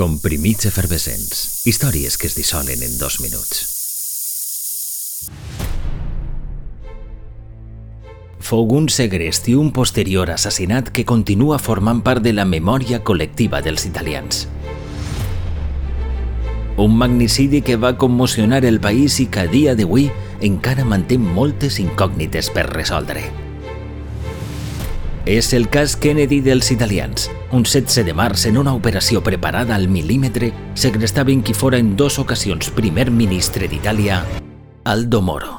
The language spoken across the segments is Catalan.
Comprimits efervescents. Històries que es dissolen en dos minuts. Fou un segrest i un posterior assassinat que continua formant part de la memòria col·lectiva dels italians. Un magnicidi que va commocionar el país i que a dia d'avui encara manté moltes incògnites per resoldre. És el cas Kennedy dels italians. Un 16 de març, en una operació preparada al mil·límetre, segrestaven qui fora en dues ocasions primer ministre d'Itàlia, Aldo Moro.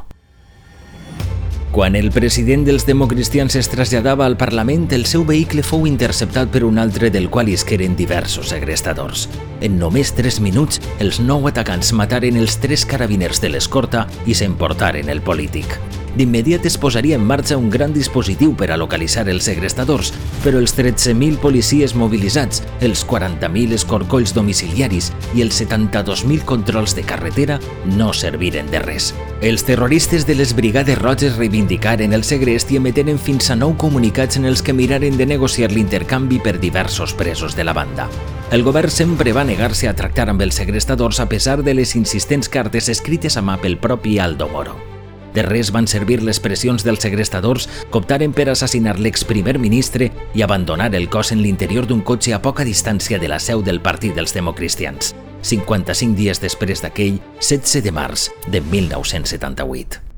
Quan el president dels democristians es traslladava al Parlament, el seu vehicle fou interceptat per un altre del qual isqueren diversos segrestadors. En només 3 minuts, els nou atacants mataren els tres carabiners de l'escorta i s'emportaren el polític. D'immediat es posaria en marxa un gran dispositiu per a localitzar els segrestadors, però els 13.000 policies mobilitzats, els 40.000 escorcolls domiciliaris i els 72.000 controls de carretera no serviren de res. Els terroristes de les Brigades Roges reivindicaren el segrest i emeteren fins a nou comunicats en els que miraren de negociar l'intercanvi per diversos presos de la banda. El govern sempre va negar-se a tractar amb els segrestadors a pesar de les insistents cartes escrites a mà pel propi Aldo Moro. De res van servir les pressions dels segrestadors que optaren per assassinar l'ex-primer ministre i abandonar el cos en l'interior d'un cotxe a poca distància de la seu del Partit dels Democristians, 55 dies després d'aquell 16 de març de 1978.